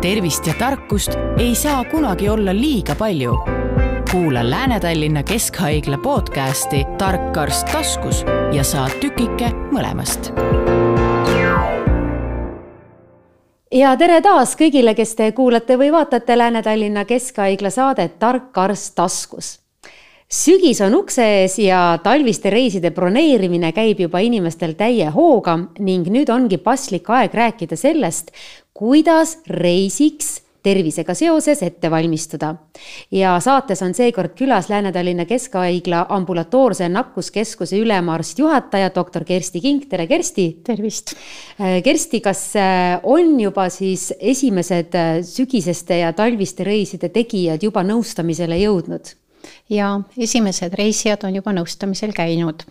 tervist ja tarkust ei saa kunagi olla liiga palju. kuula Lääne-Tallinna Keskhaigla podcasti Tark arst taskus ja saa tükike mõlemast. ja tere taas kõigile, kes te kuulate või vaatate Lääne-Tallinna Keskhaigla saadet Tark arst taskus sügis on ukse ees ja talviste reiside broneerimine käib juba inimestel täie hooga ning nüüd ongi paslik aeg rääkida sellest, kuidas reisiks tervisega seoses ette valmistuda. ja saates on seekord külas Lääne-Tallinna Keskhaigla ambulatoorse nakkuskeskuse ülemarst juhataja, doktor Kersti Kink, tere Kersti! tervist! Kersti, kas äh, on juba siis esimesed äh, sügiseste ja talviste reiside tegijad juba nõustamisele jõudnud? Ja esimesed reisijad on juba nõustamisel käinud.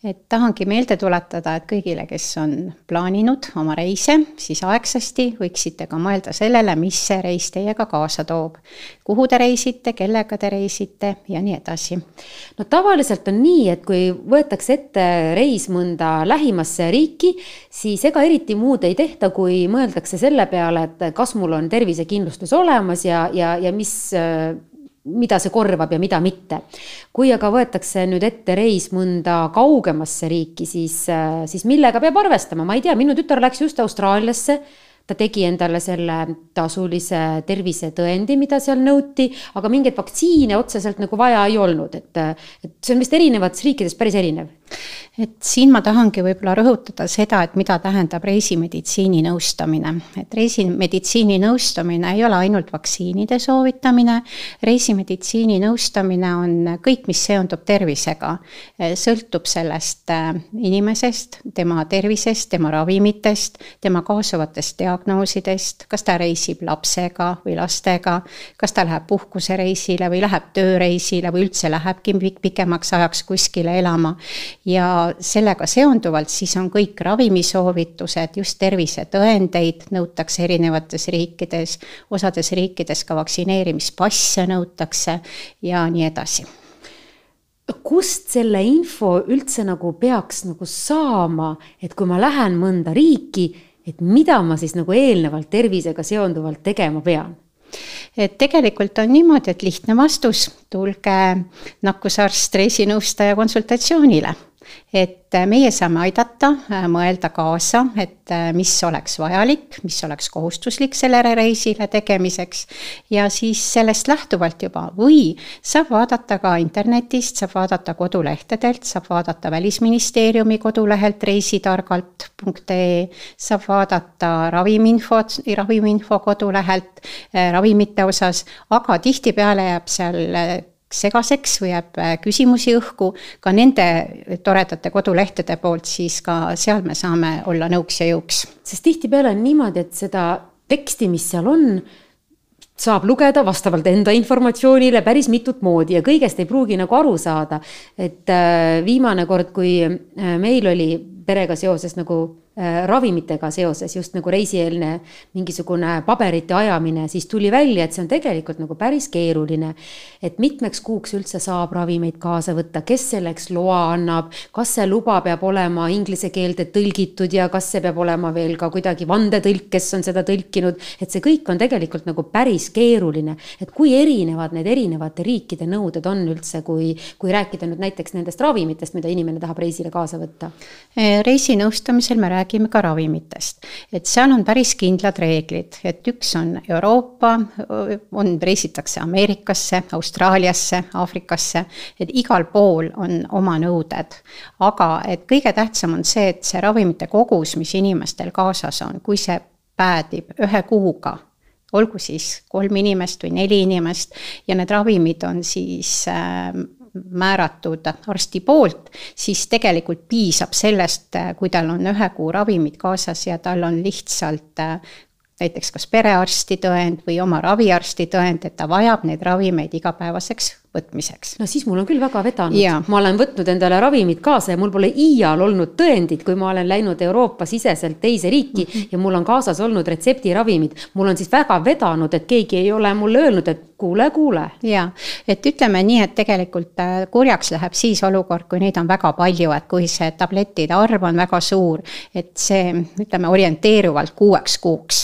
et tahangi meelde tuletada, et kõigile, kes on plaaninud oma reise, siis aegsasti võiksite ka mõelda sellele, mis see reis teiega kaasa toob. kuhu te reisite, kellega te reisite ja nii edasi. no tavaliselt on nii, et kui võetakse ette reis mõnda lähimasse riiki, siis ega eriti muud ei tehta, kui mõeldakse selle peale, et kas mul on tervisekindlustus olemas ja, ja, ja mis mida see korvab ja mida mitte. kui aga võetakse nüüd ette reis mõnda kaugemasse riiki, siis, siis millega peab arvestama, ma ei tea, minu tütar läks just Austraaliasse. Ta tegi endale selle tasulise tervisetõendi, mida seal nõuti, aga mingeid vaktsiine otseselt nagu vaja ei olnud, et, et see on vist erinevates riikides päris erinev et siin ma tahangi võib-olla rõhutada seda, et mida tähendab reisimeditsiini nõustamine. et reisimeditsiini nõustamine ei ole ainult vaktsiinide soovitamine, reisimeditsiini nõustamine on kõik, mis seondub tervisega. sõltub sellest äh, inimesest, tema tervisest, tema ravimitest, tema kaasuvatest diagnoosidest, kas ta reisib lapsega või lastega, kas ta läheb puhkusereisile või läheb tööreisile või üldse lähebki pikemaks ajaks kuskile elama ja sellega seonduvalt siis on kõik ravimisoovitused, just tervisetõendeid nõutakse erinevates riikides, osades riikides ka vaktsineerimispasse nõutakse ja nii edasi kust selle info üldse nagu peaks nagu saama, et kui ma lähen mõnda riiki, et mida ma siis nagu eelnevalt tervisega seonduvalt tegema pean? et tegelikult on niimoodi, et lihtne vastus, tulge nakkusarst reisinõustaja konsultatsioonile et äh, meie saame aidata, äh, mõelda kaasa, et äh, mis oleks vajalik, mis oleks kohustuslik sellele reisile tegemiseks. ja siis sellest lähtuvalt juba või saab vaadata ka internetist, saab vaadata kodulehtedelt, saab vaadata Välisministeeriumi kodulehelt reisitargalt.ee, saab vaadata ravimiinfot, ravimiinfo kodulehelt ravimite osas, aga tihtipeale jääb seal segaseks või jääb äh, küsimusi õhku ka nende toredate kodulehtede poolt, siis ka seal me saame olla nõuks ja jõuks. sest tihtipeale on niimoodi, et seda teksti, mis seal on, saab lugeda vastavalt enda informatsioonile päris mitut moodi ja kõigest ei pruugi nagu aru saada. et äh, viimane kord, kui äh, meil oli perega seoses nagu ravimitega seoses just nagu reisieelne mingisugune paberite ajamine, siis tuli välja, et see on tegelikult nagu päris keeruline. et mitmeks kuuks üldse saab ravimeid kaasa võtta, kes selleks loa annab, kas see luba peab olema inglise keelde tõlgitud ja kas see peab olema veel ka kuidagi vandetõlk, kes on seda tõlkinud. et see kõik on tegelikult nagu päris keeruline, et kui erinevad need erinevate riikide nõuded on üldse, kui, kui rääkida nüüd näiteks nendest ravimitest, mida inimene tahab reisile kaasa võtta. reisinõustamisel me räägime räägime ka ravimitest. et seal on päris kindlad reeglid, et üks on Euroopa, on, reisitakse Ameerikasse, Austraaliasse, Aafrikasse, et igal pool on oma nõuded. aga et kõige tähtsam on see, et see ravimite kogus, mis inimestel kaasas on, kui see päädib ühe kuuga olgu siis kolm inimest või neli inimest ja need ravimid on siis äh, määratud arsti poolt, siis tegelikult piisab sellest, kui tal on ühe kuu ravimid kaasas ja tal on lihtsalt äh, näiteks kas perearsti tõend või oma raviarsti tõend, et ta vajab neid ravimeid igapäevaseks võtmiseks. no siis mul on küll väga vedanud, ma olen võtnud endale ravimid kaasa ja mul pole iial olnud tõendit, kui ma olen läinud Euroopa-siseselt teise riiki mm -hmm. ja mul on kaasas olnud retseptiravimid. mul on siis väga vedanud, et keegi ei ole mulle öelnud, et kuule, kuule. ja, et ütleme nii, et tegelikult äh, kurjaks läheb siis olukord, kui neid on väga palju, et kui see tablettide arv on väga suur, et see ütleme orienteeruvalt kuueks kuuks,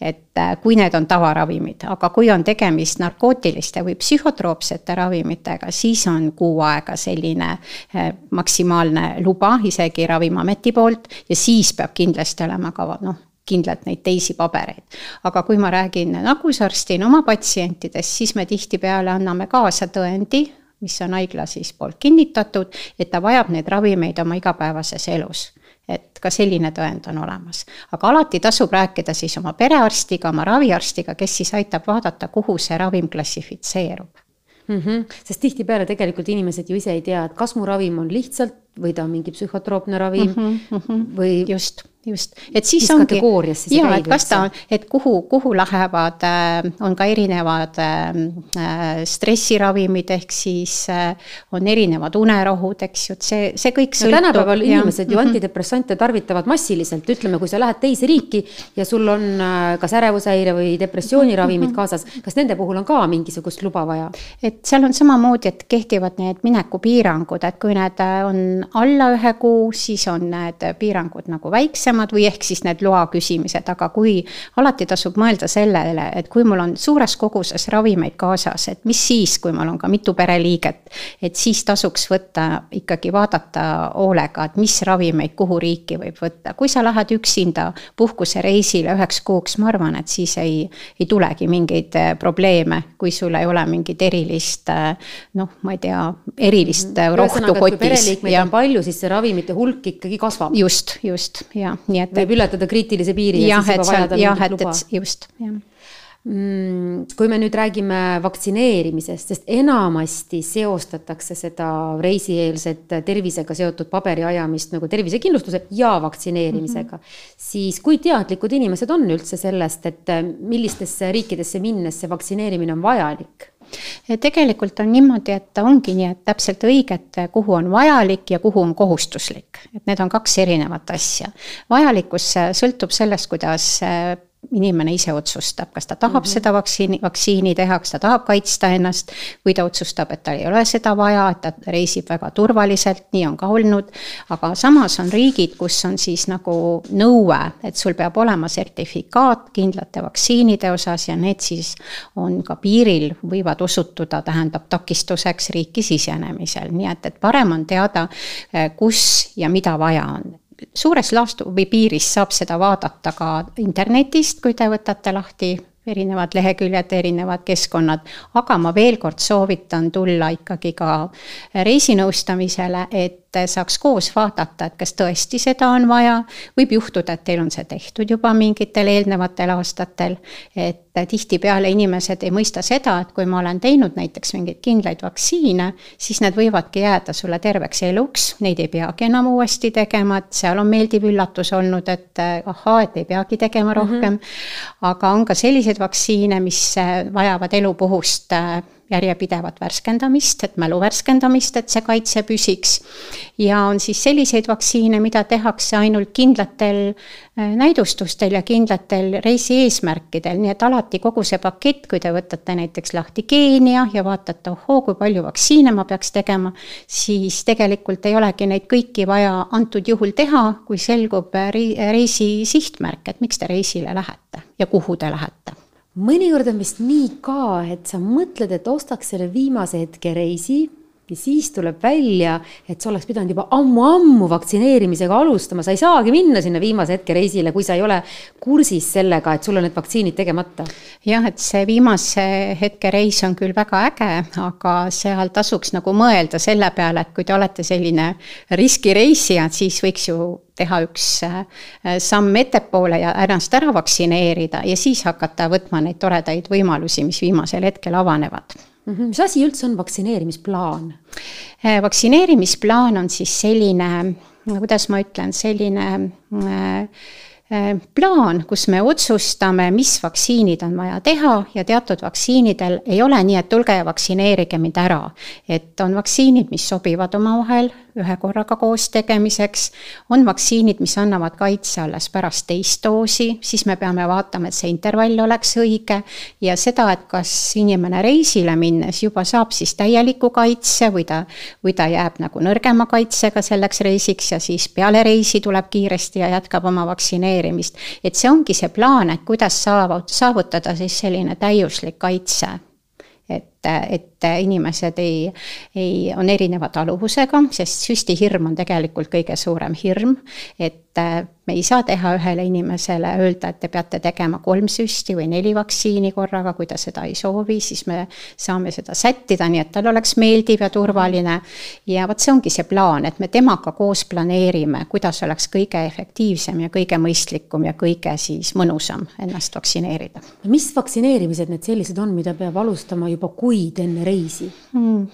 et äh, kui need on tavaravimid, aga kui on tegemist narkootiliste või psühhotroopsete ravimitega, ravimitega, siis on kuu aega selline eh, maksimaalne luba isegi Ravimiameti poolt ja siis peab kindlasti olema ka noh, kindlalt neid teisi pabereid. aga kui ma räägin nagusarstina oma patsientidest, siis me tihtipeale anname kaasa tõendi, mis on haigla siis poolt kinnitatud, et ta vajab neid ravimeid oma igapäevases elus et ka selline tõend on olemas. aga alati tasub rääkida siis oma perearstiga, oma raviarstiga, kes siis aitab vaadata, kuhu see ravim klassifitseerub mm. -hmm. sest tihtipeale tegelikult inimesed ju ise ei tea, et kas mu ravim on lihtsalt või ta on mingi psühhotroopne ravim mm -hmm. või. just just, et siis Mis ongi. ja, et kas ta et kuhu, kuhu lähevad äh,, on ka erinevad äh, stressiravimid, ehk siis äh, on erinevad unerohud, eks ju, et see, see kõik sõltub no,. tänapäeval ja, inimesed ju mm -hmm. antidepressante tarvitavad massiliselt, ütleme, kui sa lähed teise riiki ja sul on äh, kas ärevushäire või depressiooniravimid mm -hmm. kaasas, kas nende puhul on ka mingisugust luba vaja? et seal on samamoodi, et kehtivad need minekupiirangud, et kui need äh, on alla ühe kuu, siis on need piirangud nagu väiksemad väiksemad või ehk siis need loa küsimised, aga kui alati tasub mõelda sellele, et kui mul on suures koguses ravimeid kaasas, et mis siis, kui mul on ka mitu pereliiget, et siis tasuks võtta ikkagi vaadata hoolega, et mis ravimeid kuhu riiki võib võtta. kui sa lähed üksinda puhkusereisile üheks kuuks, ma arvan, et siis ei, ei tulegi mingeid eh, probleeme, kui sul ei ole mingit erilist eh, noh, ma ei tea, erilist mm -hmm. rohtu kotis. pereliikmeid on palju, siis see ravimite hulk ikkagi kasvab. just, just ja nii et. võib ületada kriitilise piiri ja, ja siis juba vajada mingit luba. just, jah mm, kui me nüüd räägime vaktsineerimisest, sest enamasti seostatakse seda reisieelset tervisega seotud paberi ajamist nagu tervisekindlustuse ja vaktsineerimisega mm. -hmm. siis kui teadlikud inimesed on üldse sellest, et millistesse riikidesse minnes see vaktsineerimine on vajalik? Tegelikult on niimoodi, et ongi nii, et täpselt õige, et kuhu on vajalik ja kuhu on kohustuslik. et need on kaks erinevat asja. vajalikkus sõltub sellest, kuidas inimene ise otsustab, kas ta tahab mm -hmm. seda vaktsiini, vaktsiini teha, kas ta tahab kaitsta ennast või ta otsustab, et tal ei ole seda vaja, et ta reisib väga turvaliselt, nii on ka olnud. aga samas on riigid, kus on siis nagu nõue, et sul peab olema sertifikaat kindlate vaktsiinide osas ja need siis on ka piiril, võivad osutuda, tähendab takistuseks riiki sisenemisel, nii et, et parem on teada, kus ja mida vaja on suures laastu- või piiris saab seda vaadata ka internetist, kui te võtate lahti erinevad leheküljed, erinevad keskkonnad, aga ma veel kord soovitan tulla ikkagi ka reisinõustamisele, et saaks koos vaadata, et kas tõesti seda on vaja. võib juhtuda, et teil on see tehtud juba mingitel eelnevatel aastatel. et tihtipeale inimesed ei mõista seda, et kui ma olen teinud näiteks mingeid kindlaid vaktsiine, siis need võivadki jääda sulle terveks eluks, neid ei peagi enam uuesti tegema, et seal on meeldiv üllatus olnud, et ahaa, et ei peagi tegema rohkem mm. -hmm. aga on ka selliseid vaktsiine, mis vajavad elupuhust järjepidevat värskendamist, et mälu värskendamist, et see kaitse püsiks. ja on siis selliseid vaktsiine, mida tehakse ainult kindlatel äh, näidustustel ja kindlatel reisi eesmärkidel, nii et alati kogu see pakett, kui te võtate näiteks lahti Keenia ja vaatate, ohoo, kui palju vaktsiine ma peaks tegema, siis tegelikult ei olegi neid kõiki vaja antud juhul teha, kui selgub reisi sihtmärk, et miks te reisile lähete ja kuhu te lähete mõnikord on vist nii ka, et sa mõtled, et ostaks selle viimase hetke reisi ja siis tuleb välja, et sa oleks pidanud juba ammu-ammu vaktsineerimisega alustama, sa ei saagi minna sinna viimase hetke reisile, kui sa ei ole kursis sellega, et sul on need vaktsiinid tegemata. jah, et see viimase hetke reis on küll väga äge, aga seal tasuks nagu mõelda selle peale, et kui te olete selline riskireisija, siis võiks ju teha üks äh, samm ettepoole ja ennast ära vaktsineerida ja siis hakata võtma neid toredaid võimalusi, mis viimasel hetkel avanevad. Mis asi üldse on vaktsineerimisplaan? Äh, vaktsineerimisplaan on siis selline, kuidas ma ütlen, selline äh, plaan, kus me otsustame, mis vaktsiinid on vaja teha ja teatud vaktsiinidel ei ole nii, et tulge ja vaktsineerige mind ära. et on vaktsiinid, mis sobivad omavahel ühe korraga koos tegemiseks, on vaktsiinid, mis annavad kaitse alles pärast teist doosi, siis me peame vaatama, et see intervall oleks õige. Ja seda, et kas inimene reisile minnes juba saab siis täieliku kaitse või ta, või ta jääb nagu nõrgema kaitsega selleks reisiks ja siis peale reisi tuleb kiiresti ja jätkab oma vaktsineerimist. et see ongi see plaan, et kuidas saavutada siis selline täiuslik kaitse. Et, et inimesed ei, ei, on erineva taluvusega, sest süstihirm on tegelikult kõige suurem hirm. et me ei saa teha ühele inimesele öelda, et te peate tegema kolm süsti või neli vaktsiini korraga, kui ta seda ei soovi, siis me saame seda sättida, nii et tal oleks meeldiv ja turvaline. ja vot see ongi see plaan, et me temaga koos planeerime, kuidas oleks kõige efektiivsem ja kõige mõistlikum ja kõige siis mõnusam ennast vaktsineerida. mis vaktsineerimised need sellised on, mida peab alustama juba kuid enne reisi hmm.?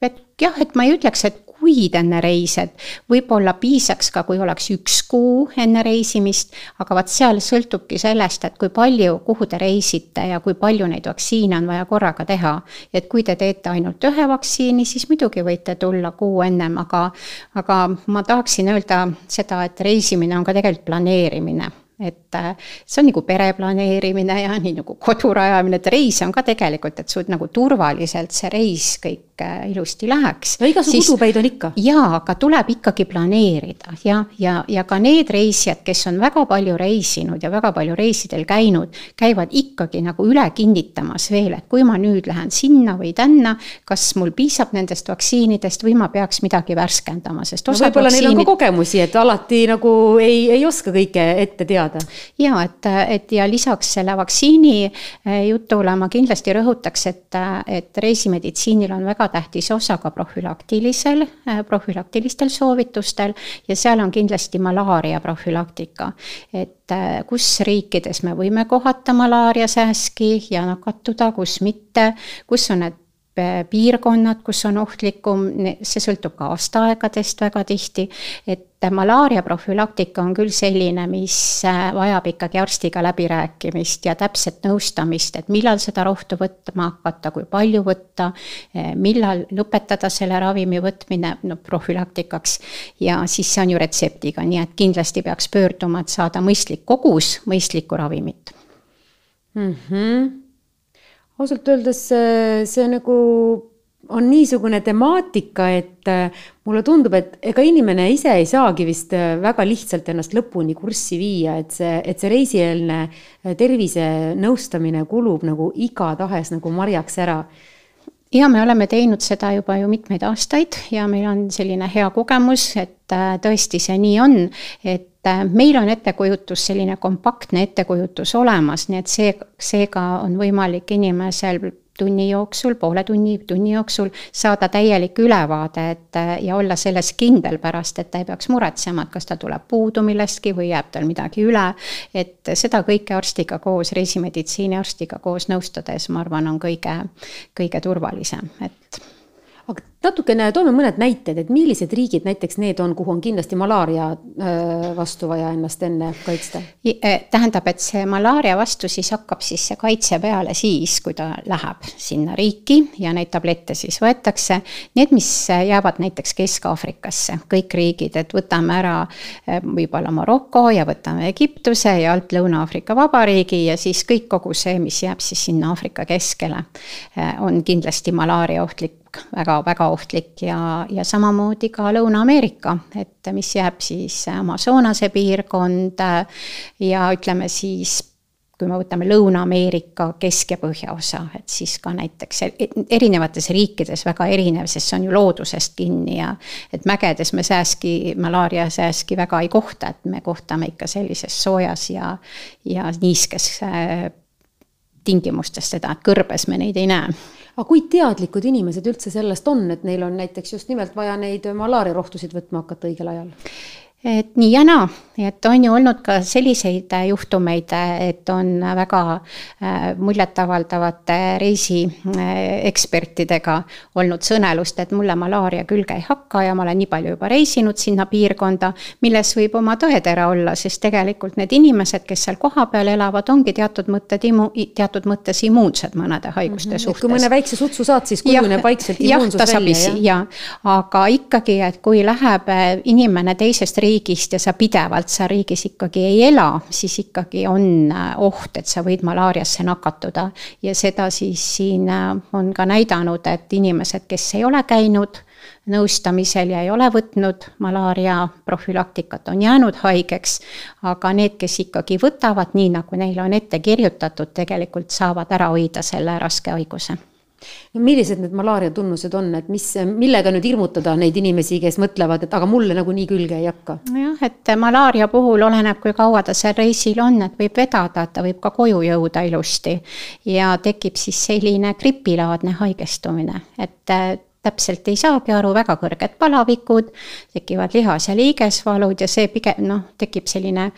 et jah, et ma ei ütleks, et kuid enne reisi, et võib-olla piisaks ka, kui oleks üks kuu enne reisimist, aga vot seal sõltubki sellest, et kui palju, kuhu te reisite ja kui palju neid vaktsiine on vaja korraga teha. et kui te teete ainult ühe vaktsiini, siis muidugi võite tulla kuu ennem, aga, aga ma tahaksin öelda seda, et reisimine on ka tegelikult planeerimine et äh, see on nagu pere planeerimine ja nii nagu kodu rajamine, et reis on ka tegelikult, et sul nagu turvaliselt see reis kõik äh, ilusti läheks. no igasugu udupäid on ikka. jaa, aga tuleb ikkagi planeerida ja, ja, ja ka need reisijad, kes on väga palju reisinud ja väga palju reisidel käinud, käivad ikkagi nagu üle kinnitamas veel, et kui ma nüüd lähen sinna või tänna, kas mul piisab nendest vaktsiinidest või ma peaks midagi värskendama, sest no võib-olla vaktsiinid... neil on ka kogemusi, et alati nagu ei, ei oska kõike ette teada teada. ja et, et ja lisaks selle vaktsiini eh, jutule ma kindlasti rõhutaks, et, et reisimeditsiinil on väga tähtis osa ka profülaktilisel, eh, profülaktilistel soovitustel ja seal on kindlasti malaaria profülaktika. et eh, kus riikides me võime kohata malaariasääski ja nakatuda, kus mitte, kus on need piirkonnad, kus on ohtlikum, see sõltub ka aastaaegadest väga tihti, et malaaria profülaktika on küll selline, mis äh, vajab ikkagi arstiga läbirääkimist ja täpset nõustamist, et millal seda rohtu võtma hakata, kui palju võtta, äh, millal lõpetada selle ravimi võtmine, no profülaktikaks, ja siis see on ju retseptiga, nii et kindlasti peaks pöörduma, et saada mõistlik kogus mõistlikku ravimit mm. -hmm ausalt öeldes see, see nagu on niisugune temaatika, et äh, mulle tundub, et ega inimene ise ei saagi vist äh, väga lihtsalt ennast lõpuni kurssi viia, et see, et see reisieelne äh, tervisenõustamine kulub nagu igatahes nagu marjaks ära. Ja me oleme teinud seda juba ju mitmeid aastaid ja meil on selline hea kogemus, et tõesti see nii on, et meil on ettekujutus, selline kompaktne ettekujutus olemas, nii et see, seega on võimalik inimesel tunni jooksul, poole tunni, tunni jooksul saada täielik ülevaade, et ja olla selles kindel pärast, et ta ei peaks muretsema, et kas tal tuleb puudu millestki või jääb tal midagi üle. et seda kõike arstiga koos, reisimeditsiini arstiga koos nõustades, ma arvan, on kõige, kõige turvalisem, et aga natukene toome mõned näited, et millised riigid näiteks need on, kuhu on kindlasti malaaria vastu vaja ennast enne kaitsta? Äh, tähendab, et see malaaria vastu siis hakkab siis see kaitse peale siis, kui ta läheb sinna riiki ja neid tablette siis võetakse. Need, mis jäävad näiteks Kesk-Aafrikasse, kõik riigid, et võtame ära äh, võib-olla Maroko ja võtame Egiptuse ja alt Lõuna-Aafrika Vabariigi ja siis kõik kogu see, mis jääb siis sinna Aafrika keskele, on kindlasti malaaria ohtlik väga-väga ohtlik ja, ja samamoodi ka Lõuna-Ameerika, et mis jääb siis Amazonase piirkond ja ütleme siis kui me võtame Lõuna-Ameerika kesk- ja põhjaosa, et siis ka näiteks erinevates riikides väga erinev, sest see on ju loodusest kinni ja et mägedes me sääski, malaariasääski väga ei kohta, et me kohtame ikka sellises soojas ja, ja niiskes äh, tingimustes seda, et kõrbes me neid ei näe aga kui teadlikud inimesed üldse sellest on, et neil on näiteks just nimelt vaja neid malaariarohtusid võtma hakata õigel ajal? Et nii ja naa, et on ju olnud ka selliseid äh, juhtumeid, et on väga äh, muljetavaldavate reisiekspertidega olnud sõnelust, et mulle malaaria külge ei hakka ja ma olen nii palju juba reisinud sinna piirkonda, milles võib oma tõetera olla, sest tegelikult need inimesed, kes seal kohapeal elavad, ongi teatud mõtted imu-, teatud mõttes immuunsed mõnede haiguste mm -hmm. suhtes. kui mõne väikse sutsu saad, siis kujuneb vaikselt immuunsus välja, jah? ja, aga ikkagi, et kui läheb inimene teisest riigist, riigist ja sa pidevalt seal riigis ikkagi ei ela, siis ikkagi on äh, oht, et sa võid malaariasse nakatuda. ja seda siis siin äh, on ka näidanud, et inimesed, kes ei ole käinud nõustamisel ja ei ole võtnud malaaria profülaktikat, on jäänud haigeks. aga need, kes ikkagi võtavad, nii nagu neile on ette kirjutatud, tegelikult saavad ära hoida selle raske haiguse no millised need malaaria tunnused on, et mis, millega nüüd hirmutada neid inimesi, kes mõtlevad, et aga mulle nagunii külge ei hakka? nojah, et malaaria puhul oleneb, kui kaua ta seal reisil on, et võib vedada, et ta võib ka koju jõuda ilusti. ja tekib siis selline gripilaadne haigestumine, et täpselt ei saagi aru, väga kõrged palavikud, tekivad lihas- ja liigesvalud ja see pigem noh, tekib selline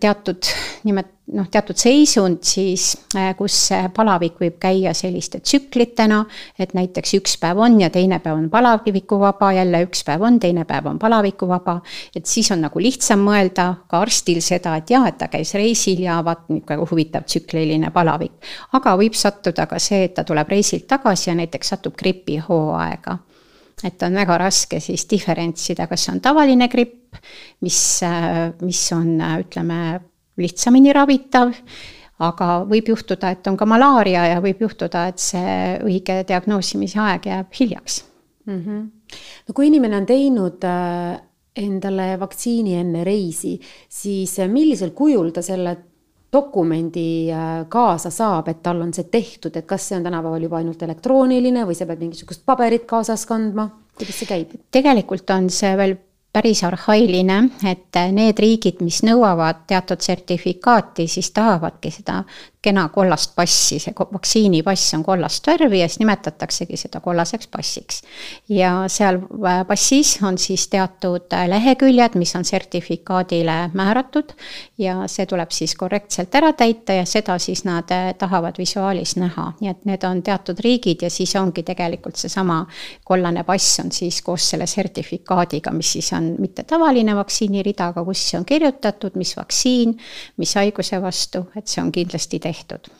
teatud nimet-, noh, teatud seisund siis, äh, kus see palavik võib käia selliste tsüklitena, et näiteks üks päev on ja teine päev on palavikuvaba, jälle üks päev on, teine päev on palavikuvaba. et siis on nagu lihtsam mõelda ka arstil seda, et jaa, et ta käis reisil ja vaat niisugune huvitav tsükliline palavik. aga võib sattuda ka see, et ta tuleb reisilt tagasi ja näiteks satub gripihooaega et on väga raske siis diferentsida, kas on tavaline gripp, mis, äh, mis on, äh, ütleme, lihtsamini ravitav, aga võib juhtuda, et on ka malaaria ja võib juhtuda, et see õige diagnoosimise aeg jääb hiljaks mm. -hmm. no kui inimene on teinud äh, endale vaktsiini enne reisi, siis äh, millisel kujul ta selle dokumendi äh, kaasa saab, et tal on see tehtud, et kas see on tänapäeval juba ainult elektrooniline või sa pead mingisugust paberit kaasas kandma, kuidas see käib? tegelikult on see veel päris arhailine, et need riigid, mis nõuavad teatud sertifikaati, siis tahavadki seda kena kollast passi, see vaktsiinipass on kollast värvi ja siis nimetataksegi seda kollaseks passiks. ja seal äh, passis on siis teatud äh, leheküljed, mis on sertifikaadile määratud ja see tuleb siis korrektselt ära täita ja seda siis nad äh, tahavad visuaalis näha, nii et need on teatud riigid ja siis ongi tegelikult seesama kollane pass on siis koos selle sertifikaadiga, mis siis on mitte tavaline vaktsiinirida, aga kus on kirjutatud, mis vaktsiin, mis haiguse vastu, et see on kindlasti tehtud tehtud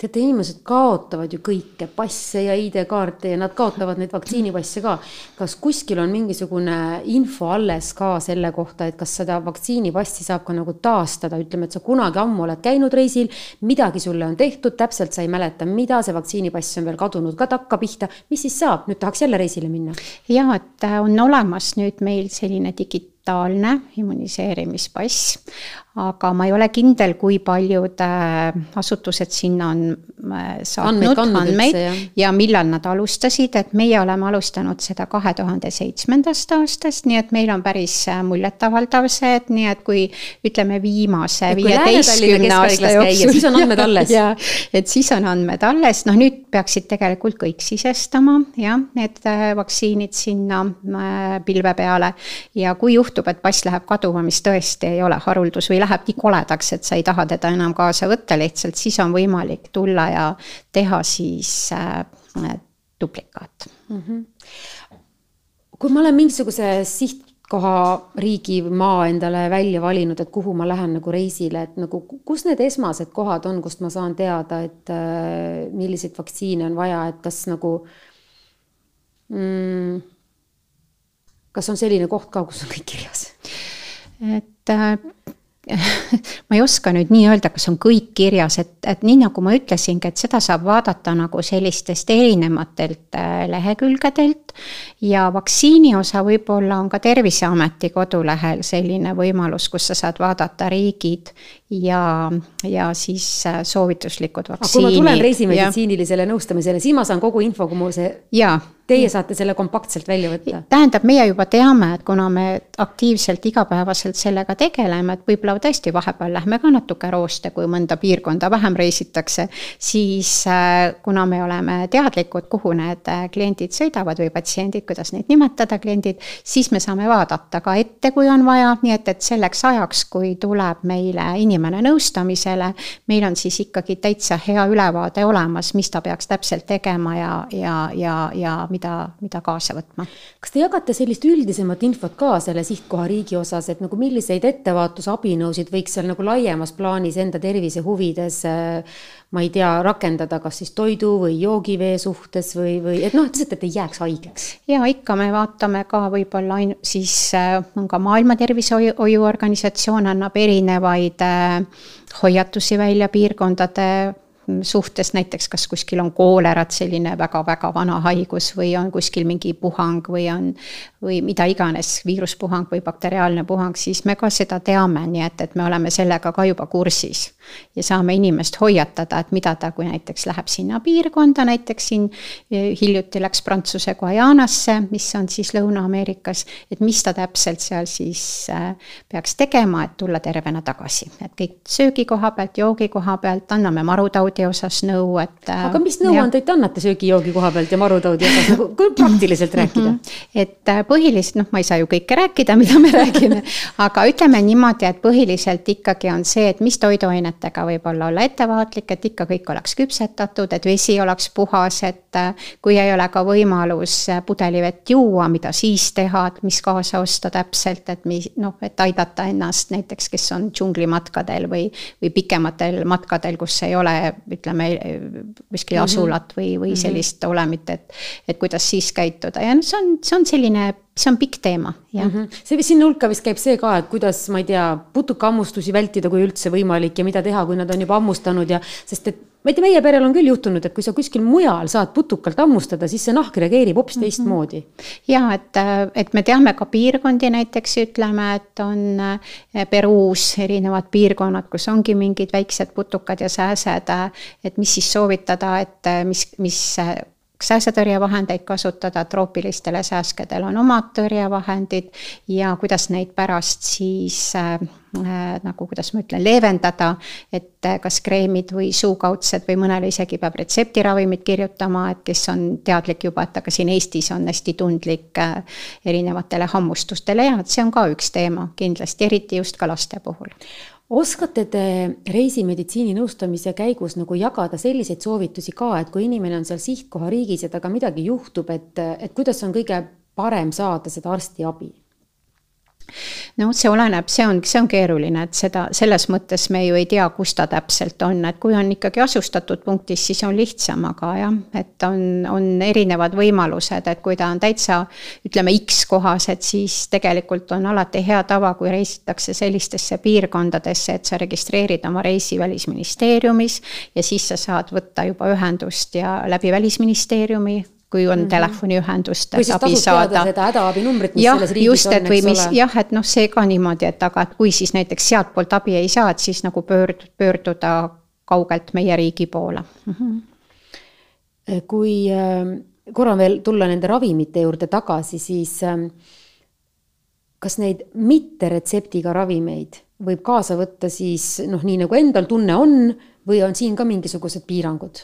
teate, inimesed kaotavad ju kõike, passe ja ID-kaarte ja nad kaotavad neid vaktsiinipasse ka. kas kuskil on mingisugune info alles ka selle kohta, et kas seda vaktsiinipassi saab ka nagu taastada, ütleme, et sa kunagi ammu oled käinud reisil, midagi sulle on tehtud, täpselt sa ei mäleta, mida, see vaktsiinipass on veel kadunud ka takkapihta, mis siis saab, nüüd tahaks jälle reisile minna? ja et äh, on olemas nüüd meil selline digi-, digitaalne immuniseerimispass, aga ma ei ole kindel, kui paljud äh, asutused sinna on äh, saatnud andmeid, andmeid ja millal nad alustasid, et meie oleme alustanud seda kahe tuhande seitsmendast aastast, nii et meil on päris äh, muljetavaldav see, et nii et kui ütleme viimase viieteistkümne aasta jooksul. siis on andmed alles. et siis on andmed alles, noh nüüd peaksid tegelikult kõik sisestama jah, need vaktsiinid sinna pilve peale ja kui juhtub juhtub, et pass läheb kaduma, mis tõesti ei ole haruldus või läheb nii koledaks, et sa ei taha teda enam kaasa võtta lihtsalt, siis on võimalik tulla ja teha siis äh, duplikaat mm. -hmm. kui ma olen mingisuguse sihtkoha, riigi, maa endale välja valinud, et kuhu ma lähen nagu reisile, et nagu kus need esmased kohad on, kust ma saan teada, et äh, milliseid vaktsiine on vaja, et kas nagu mm, kas on selline koht ka, kus on kõik kirjas? et äh, ma ei oska nüüd nii öelda, kas on kõik kirjas, et, et nii nagu ma ütlesingi, et seda saab vaadata nagu sellistest erinevatelt äh, lehekülgedelt. ja vaktsiini osa võib-olla on ka Terviseameti kodulehel selline võimalus, kus sa saad vaadata riigid ja, ja siis äh, soovituslikud vaktsiinid. kui ma tulen reisimeditsiinilisele nõustamisele, siis ma saan kogu info, kui mul see. jaa Teie saate selle kompaktselt välja võtta? tähendab, meie juba teame, et kuna me aktiivselt igapäevaselt sellega tegeleme, et võib-olla tõesti vahepeal lähme ka natuke rooste, kui mõnda piirkonda vähem reisitakse, siis äh, kuna me oleme teadlikud, kuhu need äh, kliendid sõidavad või patsiendid, kuidas neid nimetada, kliendid, siis me saame vaadata ka ette, kui on vaja, nii et, et selleks ajaks, kui tuleb meile inimene nõustamisele, meil on siis ikkagi täitsa hea ülevaade olemas, mis ta peaks täpselt tegema ja, ja, ja, ja mida, mida kaasa võtma. kas te jagate sellist üldisemat infot ka selle sihtkohariigi osas, et nagu milliseid ettevaatusabinõusid võiks seal nagu laiemas plaanis enda tervise huvides äh, ma ei tea, rakendada kas siis toidu või joogivee suhtes või, või et noh, et lihtsalt, et ei jääks haigeks. ja ikka me vaatame ka võib-olla ain-, siis äh, on ka Maailma Tervishoiuorganisatsioon annab erinevaid äh, hoiatusi välja piirkondade suhtes näiteks, kas kuskil on koolerat, selline väga-väga vana haigus või on kuskil mingi puhang või on, või mida iganes, viiruspuhang või bakteriaalne puhang, siis me ka seda teame, nii et, et me oleme sellega ka juba kursis. ja saame inimest hoiatada, et mida ta, kui näiteks läheb sinna piirkonda, näiteks siin eh, hiljuti läks Prantsuse Guajanasse, mis on siis Lõuna-Ameerikas, et mis ta täpselt seal siis äh, peaks tegema, et tulla tervena tagasi. et kõik söögi koha pealt, joogi koha pealt, anname marutaudi osas nõu, et. Äh, aga mis nõuandeid te annate söögi-joogi koha pealt ja marutaudi osas nagu, kui praktiliselt rääkida? Mhm. et põhiliselt, noh, ma ei saa ju kõike rääkida, mida me räägime, aga ütleme niimoodi, et põhiliselt ikkagi on see, et mis toiduainetega võib-olla olla ettevaatlik, et ikka kõik oleks küpsetatud, et vesi oleks puhas, et äh, kui ei ole ka võimalus pudelivett juua, mida siis teha, et mis kaasa osta täpselt, et mis noh, et aidata ennast näiteks, kes on džunglimatkadel või, või pikematel matkadel, kus ei ole ütleme kuskil mm -hmm. asulat või, või mhm. sellist olemit, et. et kuidas siis käituda ja noh, see on, see on selline, see on pikk teema, jah mm. -hmm. see sinna hulka vist käib see ka, et kuidas, ma ei tea, putukahammustusi vältida, kui üldse võimalik ja mida teha, kui nad on juba hammustanud ja, sest et ma ei tea, meie perel on küll juhtunud, et kui sa kuskil mujal saad putukalt hammustada, siis see nahk reageerib hoopis mm -hmm. teistmoodi. ja et, et me teame ka piirkondi näiteks ütleme, et on eh, Peruus erinevad piirkonnad, kus ongi mingid väiksed putukad ja sääsed. et mis siis soovitada, et mis, mis sääsetõrjevahendeid kasutada, troopilistele sääskedel on omad tõrjevahendid ja kuidas neid pärast siis äh, äh, nagu, kuidas ma ütlen, leevendada. et äh, kas kreemid või suukaudsed või mõnele isegi peab retseptiravimit kirjutama, et kes on teadlik juba, et aga siin Eestis on hästi tundlik äh, erinevatele hammustustele ja see on ka üks teema kindlasti, eriti just ka laste puhul oskate te reisimeditsiini nõustamise käigus nagu jagada selliseid soovitusi ka, et kui inimene on seal sihtkohariigis ja temaga midagi juhtub, et, et kuidas on kõige parem saada seda arstiabi? No see oleneb, see on, see on keeruline, et seda, selles mõttes me ju ei tea, kus ta täpselt on, et kui on ikkagi asustatud punktis, siis on lihtsam, aga jah, et on, on erinevad võimalused, et kui ta on täitsa ütleme X kohas, et siis tegelikult on alati hea tava, kui reisitakse sellistesse piirkondadesse, et sa registreerid oma reisi Välisministeeriumis ja siis sa saad võtta juba ühendust ja läbi Välisministeeriumi kui on mm -hmm. telefoniühendust, et abi saada. seda hädaabinumbrit, mis ja, selles riigis just, on, eks mis, ole. jah, et noh, see ka niimoodi, et aga et kui siis näiteks sealtpoolt abi ei saa, et siis nagu pöörd-, pöörduda kaugelt meie riigi poole mm. -hmm. kui äh, korra veel tulla nende ravimite juurde tagasi, siis äh, kas neid mitteretseptiga ravimeid võib kaasa võtta siis noh, nii nagu endal tunne on või on siin ka mingisugused piirangud?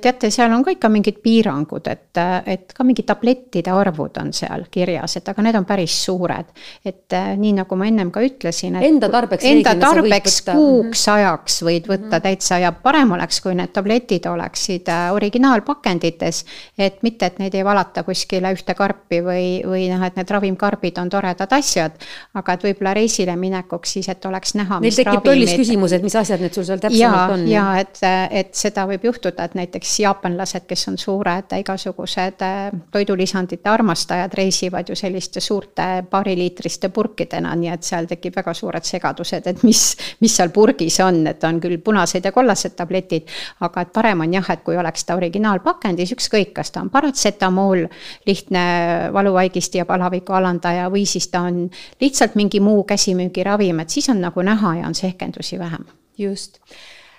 Teate, seal on ka ikka mingid piirangud, et, et ka mingid tablettide arvud on seal kirjas, et aga need on päris suured. et äh, nii nagu ma ennem ka ütlesin. Enda tarbeks. Enda tarbeks kuuks ajaks võid võtta -hmm. täitsa ja parem oleks, kui need tabletid oleksid originaalpakendites. et mitte, et neid ei valata kuskile ühte karpi või, või noh, et need ravimkarbid on toredad asjad. aga et võib-olla reisile minekuks siis, et oleks näha. Neil tekib tollis küsimus, et mis asjad need sul seal täpsemalt on. ja et, et seda võib juhtuda, et näiteks näiteks jaapanlased, kes on suured igasugused äh, toidulisandite armastajad, reisivad ju selliste suurte paariliitriste purkidena, nii et seal tekib väga suured segadused, et mis, mis seal purgis on, et on küll punased ja kollased tabletid. aga et parem on jah, et kui oleks ta originaalpakendis, ükskõik, kas ta on paratsetamool, lihtne valuvaigisti ja palaviku alandaja või siis ta on lihtsalt mingi muu käsimüügiravim, et siis on nagu näha ja on sehkendusi vähem. just,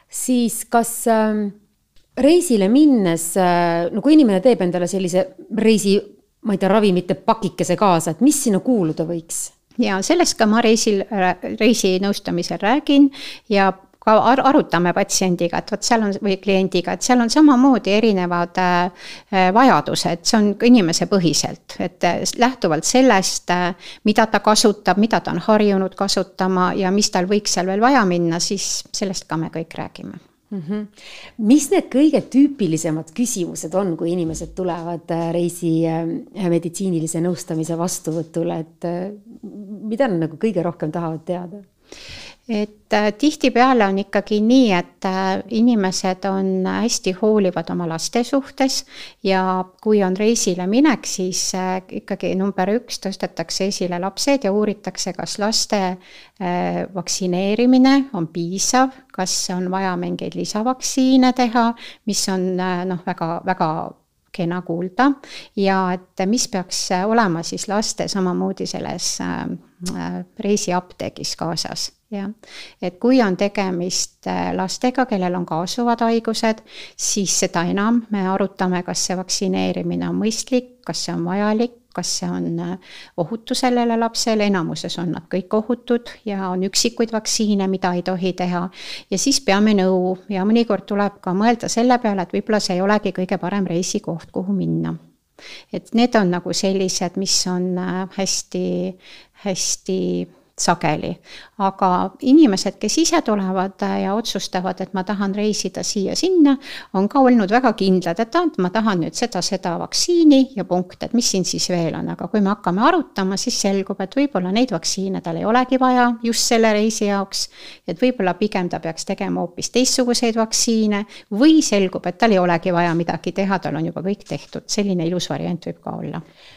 siis kas äh reisile minnes, äh, no kui inimene teeb endale sellise reisi, ma ei tea, ravimite pakikese kaasa, et mis sinna kuuluda võiks? ja sellest ka ma reisil, reisinõustamisel räägin ja ka ar arutame patsiendiga, et vot seal on, või kliendiga, et seal on samamoodi erinevad äh, vajadused, see on inimesepõhiselt, et lähtuvalt sellest, mida ta kasutab, mida ta on harjunud kasutama ja mis tal võiks seal veel vaja minna, siis sellest ka me kõik räägime mm. -hmm. mis need kõige tüüpilisemad küsimused on, kui inimesed tulevad äh, reisi äh, meditsiinilise nõustamise vastuvõtule, et äh, mida nad nagu kõige rohkem tahavad teada? Et äh, tihtipeale on ikkagi nii, et äh, inimesed on hästi hoolivad oma laste suhtes ja kui on reisile minek, siis äh, ikkagi number üks tõstetakse esile lapsed ja uuritakse, kas laste vaktsineerimine on piisav, kas on vaja mingeid lisavaktsiine teha, mis on noh, väga, väga kena kuulda. Ja et mis peaks olema siis laste samamoodi selles reisiapteegis kaasas jah, et kui on tegemist äh, lastega, kellel on kaasuvad haigused, siis seda enam me arutame, kas see vaktsineerimine on mõistlik, kas see on vajalik, kas see on äh, ohutu sellele lapsele, enamuses on nad kõik ohutud ja on üksikuid vaktsiine, mida ei tohi teha. ja siis peame nõu. Ja mõnikord tuleb ka mõelda selle peale, et võib-olla see ei olegi kõige parem reisikoht, kuhu minna. Et need on nagu sellised, mis on äh, hästi, hästi sageli. aga inimesed, kes ise tulevad ja otsustavad, et ma tahan reisida siia-sinna, on ka olnud väga kindlad, et ah, ma tahan nüüd seda, seda vaktsiini ja punkt, et mis siin siis veel on, aga kui me hakkame arutama, siis selgub, et võib-olla neid vaktsiine tal ei olegi vaja just selle reisi jaoks. et võib-olla pigem ta peaks tegema hoopis teistsuguseid vaktsiine või selgub, et tal ei olegi vaja midagi teha, tal on juba kõik tehtud, selline ilus variant võib ka olla Äh,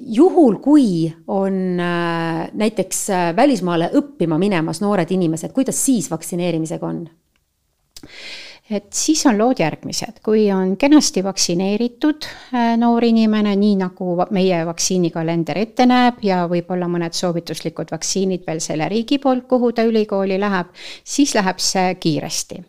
juhul, kui on äh, näiteks äh, välismaale õppima minemas noored inimesed, kuidas siis vaktsineerimisega on? Et siis on lood järgmised, kui on kenasti vaktsineeritud äh, noor inimene, nii nagu meie vaktsiinikalender ette näeb ja võib-olla mõned soovituslikud vaktsiinid veel selle riigi poolt, kuhu ta ülikooli läheb, siis läheb see kiiresti.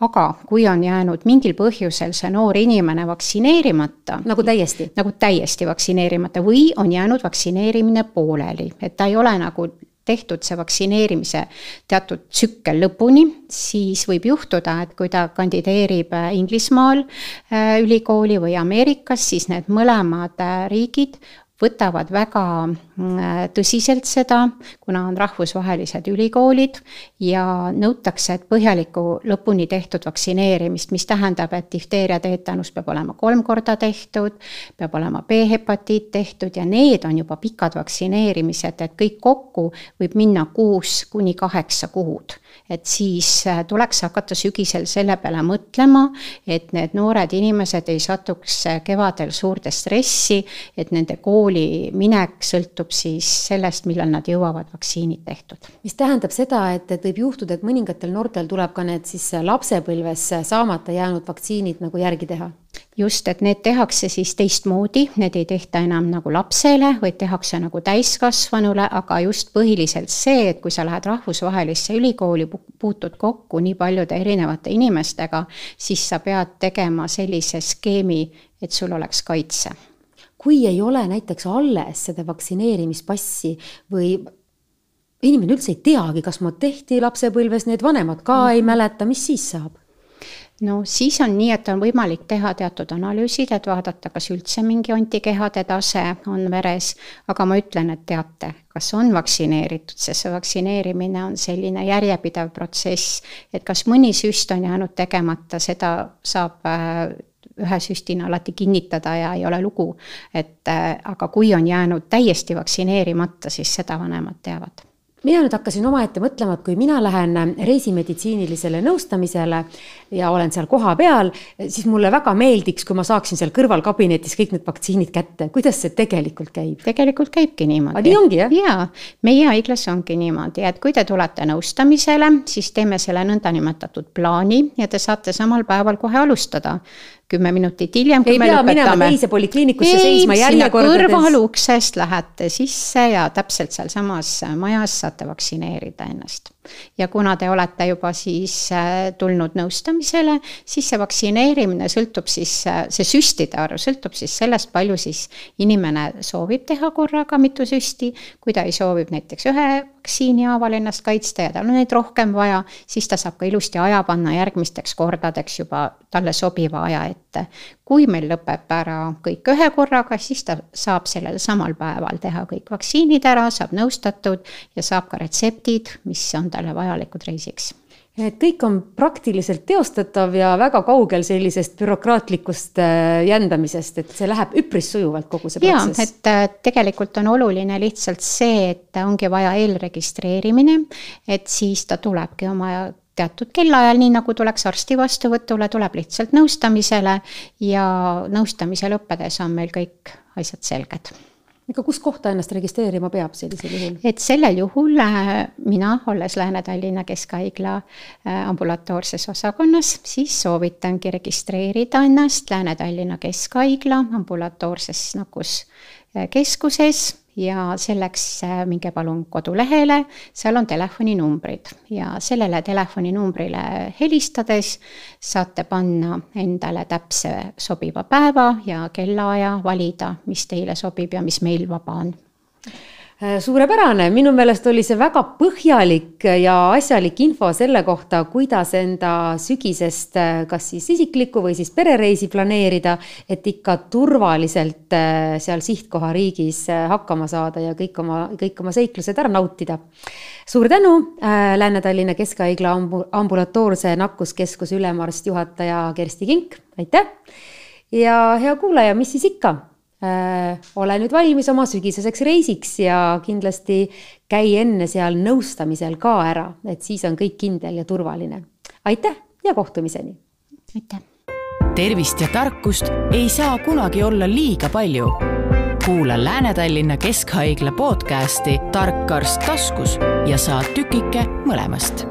aga kui on jäänud mingil põhjusel see noor inimene vaktsineerimata. nagu täiesti? nagu täiesti vaktsineerimata või on jäänud vaktsineerimine pooleli, et ta ei ole nagu tehtud see vaktsineerimise teatud tsükkel lõpuni, siis võib juhtuda, et kui ta kandideerib äh, Inglismaal äh, ülikooli või Ameerikas, siis need mõlemad äh, riigid võtavad väga tõsiselt seda, kuna on rahvusvahelised ülikoolid ja nõutakse, et põhjalikku lõpuni tehtud vaktsineerimist, mis tähendab, et difteeria teetanus peab olema kolm korda tehtud, peab olema B-hepatiit tehtud ja need on juba pikad vaktsineerimised, et kõik kokku võib minna kuus kuni kaheksa kuud. Et siis äh, tuleks hakata sügisel selle peale mõtlema, et need noored inimesed ei satuks äh, kevadel suurde stressi, et nende kooli minek sõltub siis sellest, millal nad jõuavad vaktsiinid tehtud. mis tähendab seda, et, et võib juhtuda, et mõningatel noortel tuleb ka need siis lapsepõlves saamata jäänud vaktsiinid nagu järgi teha? just, et need tehakse siis teistmoodi, need ei tehta enam nagu lapsele, vaid tehakse nagu täiskasvanule, aga just põhiliselt see, et kui sa lähed rahvusvahelisse ülikooli, puutud kokku nii paljude erinevate inimestega, siis sa pead tegema sellise skeemi, et sul oleks kaitse. Kui ei ole näiteks alles seda vaktsineerimispassi või inimene üldse ei teagi, kas mul tehti lapsepõlves, need vanemad ka ei mäleta, mis siis saab? no siis on nii, et on võimalik teha teatud analüüsid, et vaadata, kas üldse mingi antikehade tase on veres, aga ma ütlen, et teate, kas on vaktsineeritud, sest see vaktsineerimine on selline järjepidev protsess, et kas mõni süst on jäänud tegemata, seda saab äh, ühe süstina alati kinnitada ja ei ole lugu. et äh, aga kui on jäänud täiesti vaktsineerimata, siis seda vanemad teavad mina nüüd hakkasin omaette mõtlema, et kui mina lähen reisimeditsiinilisele nõustamisele ja olen seal kohapeal, siis mulle väga meeldiks, kui ma saaksin seal kõrvalkabinetis kõik need vaktsiinid kätte. kuidas see tegelikult käib? tegelikult käibki niimoodi. nii ongi, jah? jaa, meie haiglas ongi niimoodi, et kui te tulete nõustamisele, siis teeme selle nõndanimetatud plaani ja te saate samal päeval kohe alustada kümme minutit hiljem. ei pea minema teise polikliinikusse seisma järjekordades. kõrvaluksest lähete sisse ja täpselt sealsamas majas saate vaktsineerida ennast ja kuna te olete juba siis äh, tulnud nõustamisele, siis see vaktsineerimine sõltub siis, äh, see süstide arv sõltub siis sellest, palju siis inimene soovib teha korraga mitu süsti. kui ta ei soovib näiteks ühe vaktsiini haaval ennast kaitsta ja tal on neid rohkem vaja, siis ta saab ka ilusti aja panna järgmisteks kordadeks juba talle sobiva aja ette. kui meil lõpeb ära kõik ühe korraga, siis ta saab sellel samal päeval teha kõik vaktsiinid ära, saab nõustatud ja saab ka retseptid, mis on talle vajalikud reisiks et kõik on praktiliselt teostatav ja väga kaugel sellisest bürokraatlikust äh, jändamisest, et see läheb üpris sujuvalt, kogu see protsess. et äh, tegelikult on oluline lihtsalt see, et ongi vaja eelregistreerimine, et siis ta tulebki oma teatud kellaajal, nii nagu tuleks arsti vastuvõtule, tuleb lihtsalt nõustamisele ja nõustamise lõppedes on meil kõik asjad selged aga kus kohta ennast registreerima peab sellisel juhul? et sellel juhul äh, mina, olles Lääne-Tallinna Keskhaigla äh, ambulatoorses osakonnas, siis soovitangi registreerida ennast Lääne-Tallinna Keskhaigla ambulatoorses nakkuskeskuses ja selleks äh, minge palun kodulehele, seal on telefoninumbrid ja sellele telefoninumbrile helistades saate panna endale täpse sobiva päeva ja kellaaja, valida, mis teile sobib ja mis meil vaba on. Äh, suurepärane, minu meelest oli see väga põhjalik ja asjalik info selle kohta, kuidas enda sügisest äh, kas siis isiklikku või siis perereisi planeerida, et ikka turvaliselt äh, seal sihtkohariigis hakkama saada ja kõik oma, kõik oma seiklused ära nautida. suur tänu äh,, Lääne-Tallinna Keskhaigla ambu-, ambulatoorse nakkuskeskuse ülemarst, juhataja Kersti Kink, aitäh! ja hea kuulaja, mis siis ikka Äh, ole nüüd valmis oma sügiseseks reisiks ja kindlasti käi enne seal nõustamisel ka ära, et siis on kõik kindel ja turvaline. aitäh ja kohtumiseni! aitäh! tervist ja tarkust ei saa kunagi olla liiga palju. kuula Lääne-Tallinna Keskhaigla podcasti Tark arst taskus ja saad tükike mõlemast